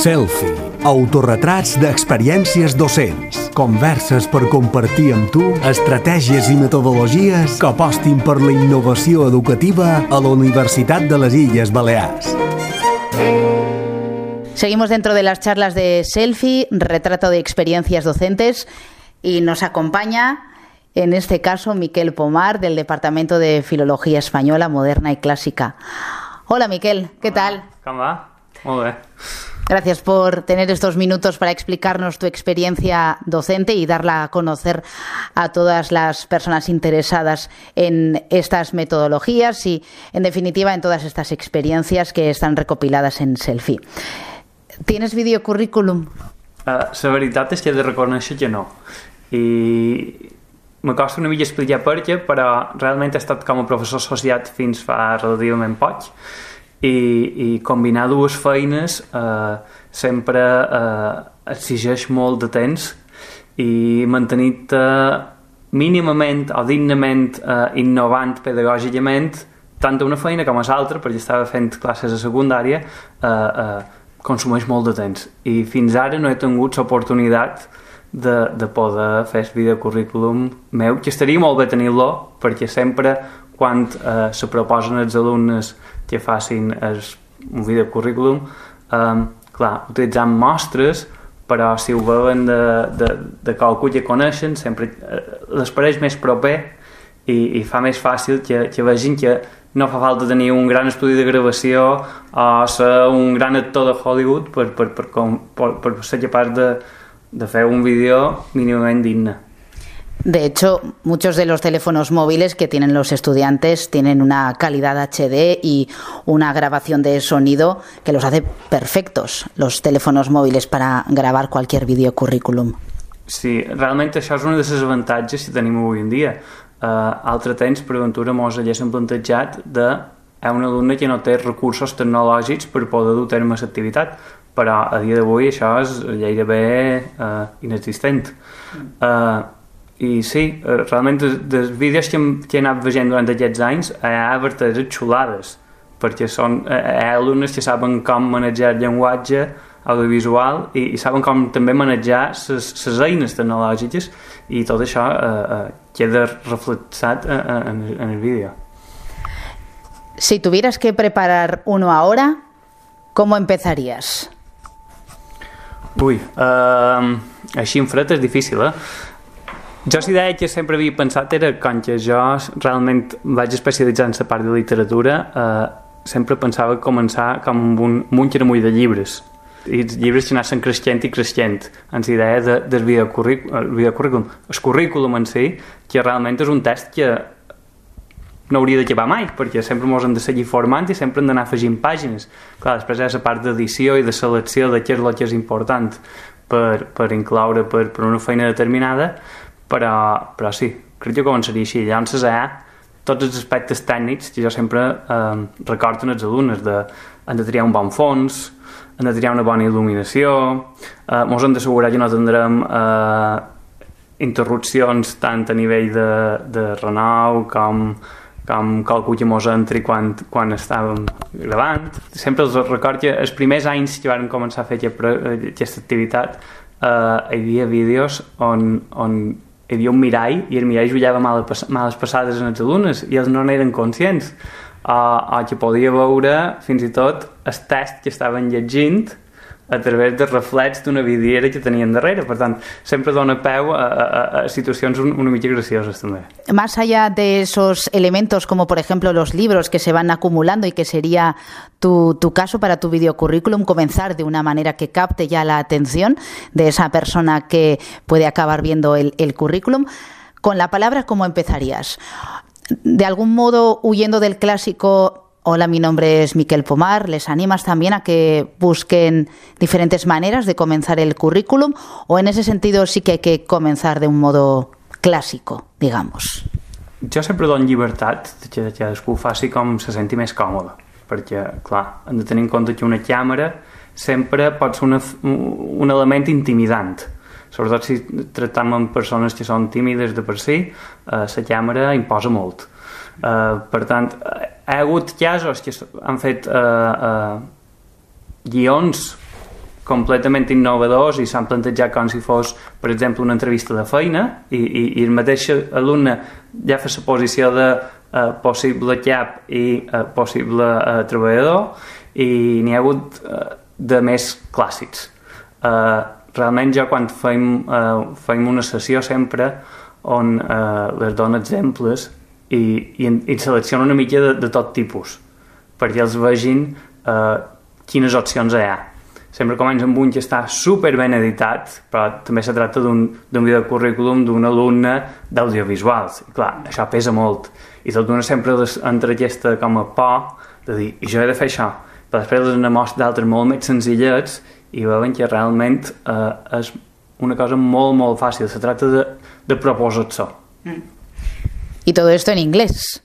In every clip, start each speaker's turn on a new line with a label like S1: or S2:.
S1: Selfie. Autorretrats d'experiències docents. Converses per compartir amb tu estratègies i metodologies que apostin per la innovació educativa a la Universitat de les Illes Balears.
S2: Seguimos dentro de las charlas de Selfie, retrato de experiencias docentes, y nos acompaña en este caso Miquel Pomar del Departamento de Filología Española Moderna y Clásica. Hola Miquel, ¿qué tal?
S3: ¿Cómo va? Muy bien.
S2: Gracias por tener estos minutos para explicarnos tu experiencia docente y darla a conocer a todas las personas interesadas en estas metodologías y, en definitiva, en todas estas experiencias que están recopiladas en Selfie. ¿Tienes videocurrículum?
S3: Uh, la veritat és que he de reconèixer que no. I me costa una mica explicar per què, però realment he estat com a professor associat fins fa relativament poc i, i combinar dues feines eh, sempre eh, exigeix molt de temps i mantenir-te mínimament o dignament eh, innovant pedagògicament tant una feina com a l'altra, perquè estava fent classes a secundària, eh, eh, consumeix molt de temps. I fins ara no he tingut l'oportunitat de, de poder fer el videocurrículum meu, que estaria molt bé tenir-lo, perquè sempre quan eh, se proposen els alumnes que facin el, un videocurrículum, eh, clar, utilitzant mostres, però si ho veuen de, de, de qualcú que coneixen, sempre eh, les pareix més proper i, i fa més fàcil que, que vegin que no fa falta tenir un gran estudi de gravació o ser un gran actor de Hollywood per, per, per, per, per, per ser capaç de, de fer un vídeo mínimamente digne.
S2: De hecho, muchos de los teléfonos móviles que tienen los estudiantes tienen una calidad HD y una grabación de sonido que los hace perfectos, los teléfonos móviles, para grabar cualquier videocurrículum.
S3: Sí, realment això és un dels avantatges que tenim avui en dia. Uh, altre temps, per aventura, mos haguéssim plantejat de a un alumne que no té recursos tecnològics per poder dur a terme l'activitat però a dia d'avui això és gairebé uh, inexistent. Uh, I sí, uh, realment dels vídeos que, hem, que he anat veient durant aquests anys hi ha vertaders xulades, perquè són, uh, hi ha alumnes que saben com manejar el llenguatge audiovisual i, i saben com també manejar les eines tecnològiques i tot això uh, queda reflexat uh, en, en el vídeo.
S2: Si tuvieras que preparar uno ahora, ¿cómo empezarías?
S3: Ui, uh, així en fred és difícil, eh? Jo si deia que sempre havia pensat era quan que jo realment vaig especialitzar en la part de literatura eh, sempre pensava començar com amb un munt de llibres i els llibres que anaven creixent i creixent en la idea de, del videocurrículum el currículum en si que realment és un test que no hauria d'acabar mai, perquè sempre ens hem de seguir formant i sempre hem d'anar afegint pàgines. Clar, després hi ha la part d'edició i de selecció de què és el que és important per, per incloure per, per una feina determinada, però, però sí, crec que començaria així. Hi ha tots els aspectes tècnics que jo sempre eh, recordo als alumnes, de, hem de triar un bon fons, hem de triar una bona il·luminació, eh, ens hem d'assegurar que no tindrem eh, interrupcions tant a nivell de, de renou com com qualcú que mos entri quan, quan estàvem gravant. Sempre els record que els primers anys que vam començar a fer aquesta activitat eh, hi havia vídeos on, on hi havia un mirall i el mirall jugava males, males passades en els alumnes i ells no n'eren conscients. O, o que podia veure fins i tot el test que estaven llegint a través de reflex d'una vidriera que tenien darrere. Per tant, sempre dona peu a, a, a situacions un, una mica gracioses també.
S2: Más allá de esos elementos como por ejemplo los libros que se van acumulando y que sería tu, tu caso para tu videocurrículum, comenzar de una manera que capte ya la atención de esa persona que puede acabar viendo el, el currículum, con la palabra, ¿cómo empezarías? De algún modo, huyendo del clásico Hola, mi nombre es Miquel Pomar. ¿Les animas también a que busquen diferentes maneras de comenzar el currículum o en ese sentido sí que hay que comenzar de un modo clàssico, digamos?
S3: Jo sempre dono llibertat que cadascú faci com se senti més còmode, perquè, clar, hem de tenir en compte que una càmera sempre pot ser una, un element intimidant, sobretot si tractem amb persones que són tímides de per si, eh, la càmera imposa molt. Eh, per tant, ha hagut casos que han fet uh, uh, guions completament innovadors i s'han plantejat com si fos, per exemple, una entrevista de feina i, i, i el mateix alumne ja fa la posició de eh, possible cap i eh, possible eh, treballador i n'hi ha hagut eh, de més clàssics. Eh, realment jo quan fem, eh, fem una sessió sempre on eh, les dono exemples i, i, i selecciono una mica de, de tot tipus perquè els vegin eh, quines opcions hi ha sempre comença amb un que està super ben editat, però també se tracta d'un videocurrículum d'un alumne d'audiovisuals. I clar, això pesa molt. I tot d'una sempre entre aquesta com a por de dir, i jo he de fer això. Però després les mostra d'altres molt més senzillets i veuen que realment eh, és una cosa molt, molt fàcil. Se tracta de, de proposar-se. Mm.
S2: I tot esto en inglès.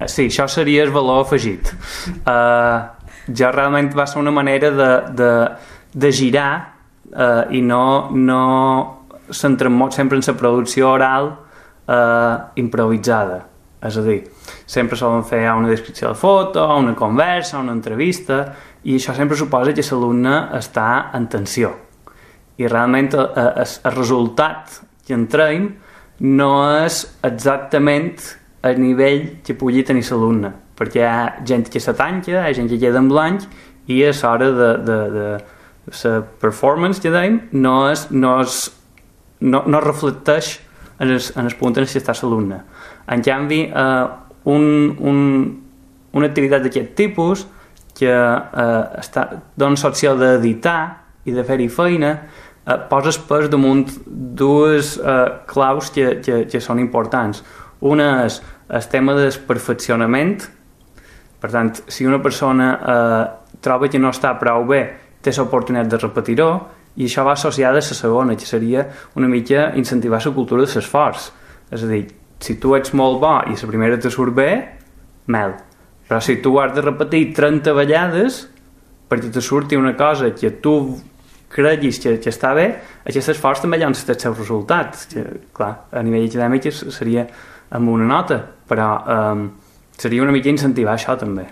S3: Eh, sí, això seria el valor afegit. Uh, ja realment va ser una manera de, de, de girar eh, i no, no centrar molt sempre en la producció oral eh, improvisada. És a dir, sempre solen fer una descripció de foto, una conversa, una entrevista, i això sempre suposa que l'alumne està en tensió. I realment el, el, resultat que en traiem no és exactament el nivell que pugui tenir l'alumne perquè hi ha gent que se tanca, hi ha gent que queda en blanc i a l'hora de, de, de la performance que dèiem no, és, no, és, no, no reflecteix en el, en el punt en què està l'alumne. En canvi, eh, un, un, una activitat d'aquest tipus que eh, està, dona l'opció d'editar i de fer-hi feina eh, poses pes damunt dues eh, claus que, que, que són importants. Una és el tema del perfeccionament per tant, si una persona eh, troba que no està prou bé, té l'oportunitat de repetir-ho, i això va associada a la segona, que seria una mica incentivar la cultura de l'esforç. És a dir, si tu ets molt bo i la primera te surt bé, mel. Però si tu has de repetir 30 vegades perquè te surti una cosa que tu creguis que, que està bé, aquest esforç també llança els seus resultats. Que, clar, a nivell acadèmic seria amb una nota, però eh, seria una mica incentivar això també.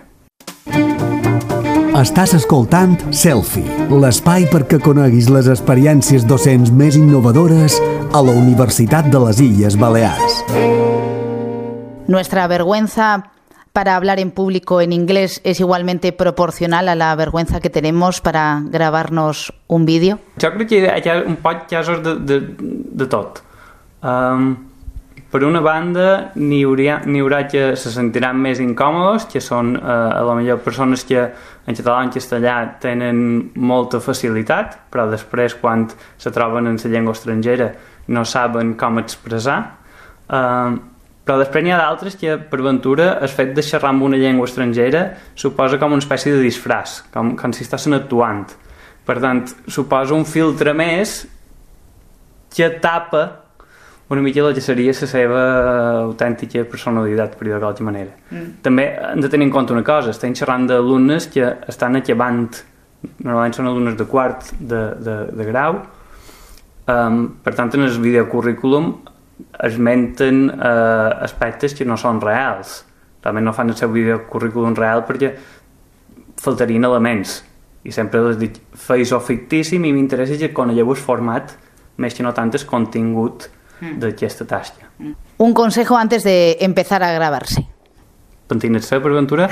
S1: Estàs escoltant Selfie, l'espai perquè coneguis les experiències docents més innovadores a la Universitat de les Illes Balears.
S2: Nuestra vergüenza para hablar en público en inglés es igualmente proporcional a la vergüenza que tenemos para grabarnos un vídeo?
S3: Jo crec que hi ha un poc casos de, de, de tot. Um, per una banda, n'hi haurà, haurà que se sentiran més incòmodes, que són eh, a la millor persones que en català i en castellà tenen molta facilitat, però després quan se troben en la llengua estrangera no saben com expressar. Eh, però després n'hi ha d'altres que, per ventura, el fet de xerrar amb una llengua estrangera suposa com una espècie de disfraç, com, com si estàs actuant. Per tant, suposa un filtre més que tapa una mica el que seria la seva autèntica personalitat, per dir-ho d'alguna manera. Mm. També hem de tenir en compte una cosa, estem xerrant d'alumnes que estan acabant, normalment són alumnes de quart de, de, de grau, um, per tant en el videocurrículum esmenten uh, aspectes que no són reals. Realment no fan el seu videocurrículum real perquè faltarien elements i sempre les dic, feis-ho fictíssim i m'interessa que conegueu el format més que no tant el contingut Mm. d'aquesta tasca.
S2: Mm. Un consejo antes de empezar a gravar-se.
S3: Pentinat-se per aventura?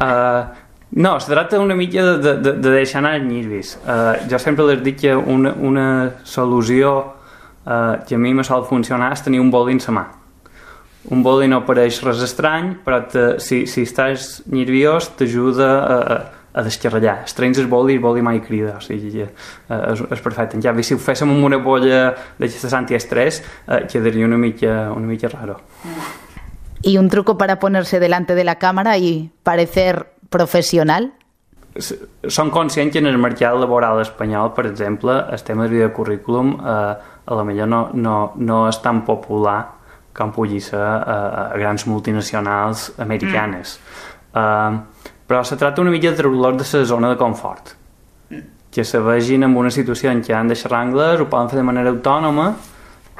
S3: uh, no, es tracta una mica de, de, de, de deixar anar els nervis. Uh, jo sempre les dic que una, una solució uh, que a mi me sol funcionar és tenir un boli en la mà. Un boli no pareix res estrany, però te, si, si estàs nerviós t'ajuda a, a, a descarrellar. Estrenys el boli i el boli mai crida, o sigui, eh, és, és perfecte. En canvi, si ho féssim amb una bolla d'aquestes antiestrès, eh, quedaria una mica, una mica raro.
S2: ¿Y un truco para ponerse delante de la cámara y parecer profesional?
S3: Som conscients que en el mercat laboral espanyol, per exemple, el tema del videocurrículum eh, a la millor no, no, no és tan popular com pugui ser a, a grans multinacionals americanes. Mm. Uh, però se tracta una mica de treure-los de la zona de confort mm. que se vegin en una situació en què han de xerrar anglès, ho poden fer de manera autònoma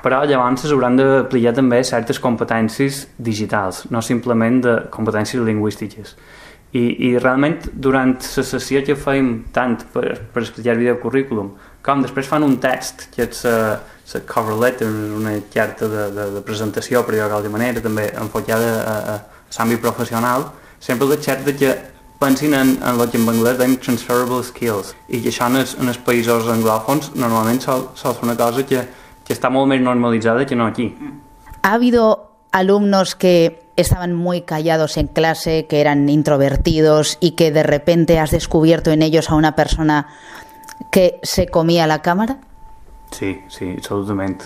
S3: però llavors s'hauran d'aplicar també certes competències digitals, no simplement de competències lingüístiques I, i realment durant la sessió que fèiem tant per, per explicar el videocurrículum com després fan un text que és la, la cover letter, una carta de, de, de presentació per dir-ho d'alguna manera, també enfocada a, a, l'àmbit professional, sempre el xert de que pensin en, en el que en anglès dèiem transferable skills i que això en els, en els països anglòfons normalment sol, sol ser una cosa que, que està molt més normalitzada que no aquí.
S2: ¿Ha habido alumnos que estaban muy callados en clase, que eran introvertidos y que de repente has descubierto en ellos a una persona que se comia la càmera?
S3: Sí, sí, absolutament.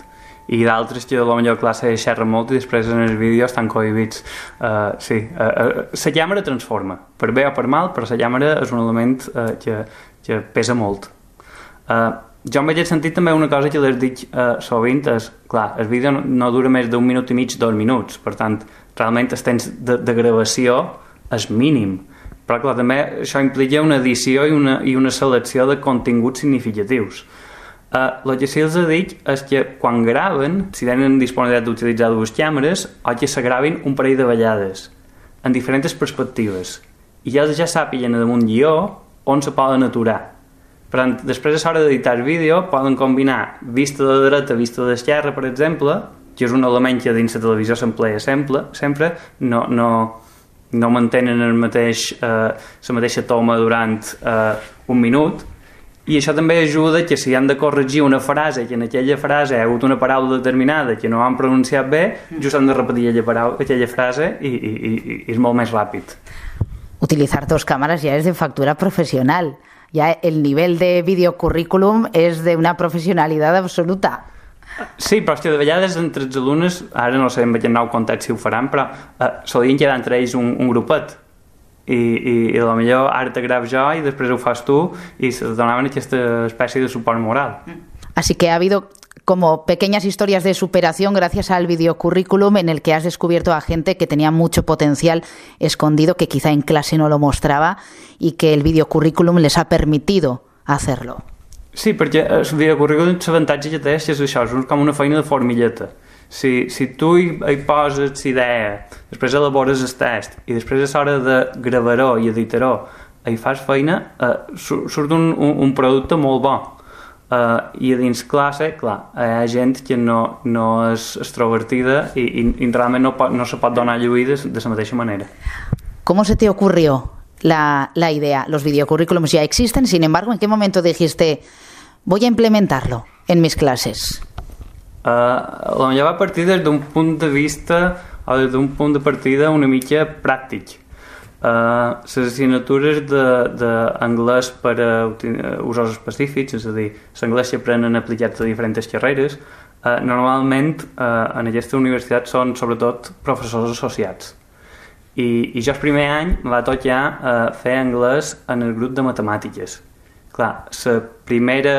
S3: I d'altres que potser classe xerren molt i després en els vídeos estan cohibits. Uh, sí, uh, uh, càmera transforma, per bé o per mal, però la càmera és un element uh, que, que pesa molt. Uh, jo en aquest sentit també una cosa que les dic uh, sovint és, clar, el vídeo no, no dura més d'un minut i mig, dos minuts, per tant, realment el temps de, de gravació és mínim però clar, també això implica una edició i una, i una selecció de continguts significatius. Uh, el que sí els dic és que quan graven, si tenen disponibilitat d'utilitzar dues càmeres, o que se gravin un parell de ballades, en diferents perspectives, i ja ja sàpiguen damunt guió on se poden aturar. Per tant, després a l'hora d'editar vídeo poden combinar vista de dreta, vista d'esquerra, per exemple, que és un element que dins la televisió s'emplea sempre, sempre no, no, no mantenen el mateix, eh, la mateixa toma durant eh, un minut i això també ajuda que si han de corregir una frase que en aquella frase ha hagut una paraula determinada que no han pronunciat bé, just han de repetir aquella, paraula, aquella frase i, i, i, i és molt més ràpid.
S2: Utilizar dos cámaras ya es de factura profesional. Ya el nivel de videocurrículum es de una profesionalidad absoluta.
S3: Sí, però que de vegades entre els alumnes, ara no sé en nou context si ho faran, però eh, solien quedar entre ells un, un grupet i, i, i millor ara te gravo jo i després ho fas tu i se donaven aquesta espècie de suport moral.
S2: Así que ha habido como pequeñas historias de superación gracias al videocurrículum en el que has descubierto a gente que tenía mucho potencial escondido, que quizá en clase no lo mostraba y que el videocurrículum les ha permitido hacerlo.
S3: Sí, perquè el videocurrículum l'avantatge que té és això, és com una feina de formilleta. Si, si tu hi, hi poses l'idea, després elabores el test i després a l'hora de gravar-ho i editar-ho hi fas feina, eh, surt un, un, un producte molt bo. Uh, i a dins classe, clar, hi ha gent que no, no és extrovertida i, i, i realment no, pot, no se pot donar lluir de, de la mateixa manera.
S2: ¿Cómo se te ocurrió la, la idea. Los videocurrículums ya existen, sin embargo, ¿en qué momento dijiste voy a implementarlo en mis clases?
S3: Uh, la va partir des d'un punt de vista o des d'un punt de partida una mica pràctic. Uh, les assignatures d'anglès per a usos específics, és a dir, l'anglès s'aprenen aplicats a diferents carreres, uh, normalment uh, en aquesta universitat són sobretot professors associats i, i jo el primer any em va tocar eh, fer anglès en el grup de matemàtiques. Clar, la primera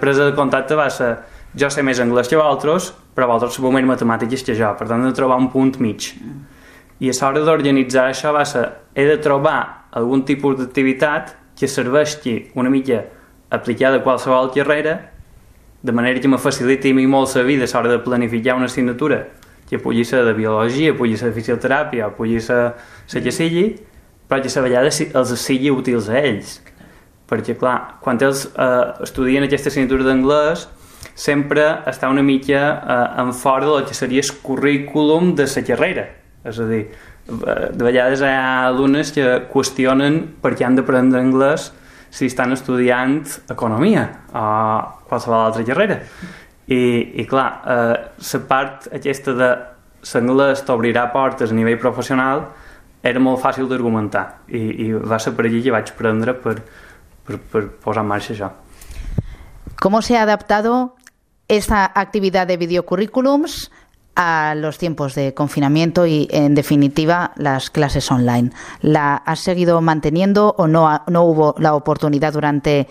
S3: presa de contacte va ser jo sé més anglès que vosaltres, però vosaltres sabeu més matemàtiques que jo, per tant de trobar un punt mig. I a l'hora d'organitzar això va ser he de trobar algun tipus d'activitat que serveixi una mica aplicada a qualsevol carrera, de manera que me faciliti a mi molt la vida a l'hora de planificar una assignatura que pugui ser de biologia, pugui ser de fisioteràpia, pugui ser la que sigui, però que a vegades els sigui útils a ells. Perquè, clar, quan ells eh, estudien aquesta assignatura d'anglès, sempre està una mica eh, en fora del que seria el currículum de la carrera. És a dir, de vegades hi ha alumnes que qüestionen per què han d'aprendre anglès si estan estudiant economia o qualsevol altra carrera. I, i clar, eh, part aquesta de l'anglès t'obrirà portes a nivell professional era molt fàcil d'argumentar i, i va ser per allí que vaig prendre per, per, per posar en marxa això.
S2: ¿Cómo se ha adaptado esta actividad de videocurrículums a los tiempos de confinamiento y, en definitiva, las clases online? ¿La has seguido manteniendo o no, no hubo la oportunidad durante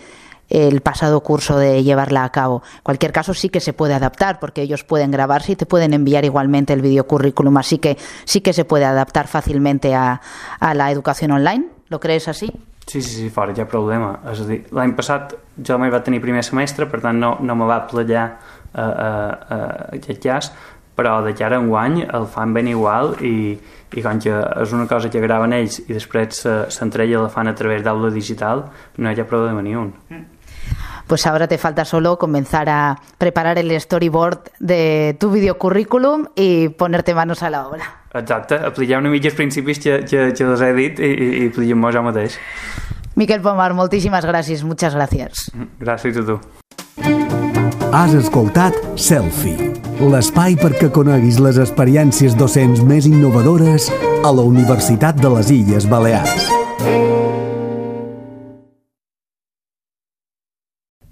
S2: el pasado curso de llevarla a cabo. En cualquier caso, sí que se puede adaptar porque ellos pueden grabarse y te pueden enviar igualmente el videocurrículum, así que sí que se puede adaptar fàcilmente a, a la educación online. ¿Lo crees así?
S3: Sí, sí, sí, fora, hi ha problema. És a dir, l'any passat jo mai va tenir primer semestre, per tant no, no me va plegar uh, uh, uh, aquest cas, però de cara a un guany el fan ben igual i, i com que és una cosa que graven ells i després s'entrella la fan a través d'aula digital, no hi ha problema ni un.
S2: Pues ahora te falta solo comenzar a preparar el storyboard de tu videocurrículum y ponerte manos a la obra.
S3: Exacte, aplicar una mica els principis que, que, que els he dit i, i, i apliquem jo mateix.
S2: Miquel Pomar, moltíssimes gràcies, muchas gracias.
S3: Gràcies a tu.
S1: Has escoltat Selfie, l'espai perquè coneguis les experiències docents més innovadores a la Universitat de les Illes Balears.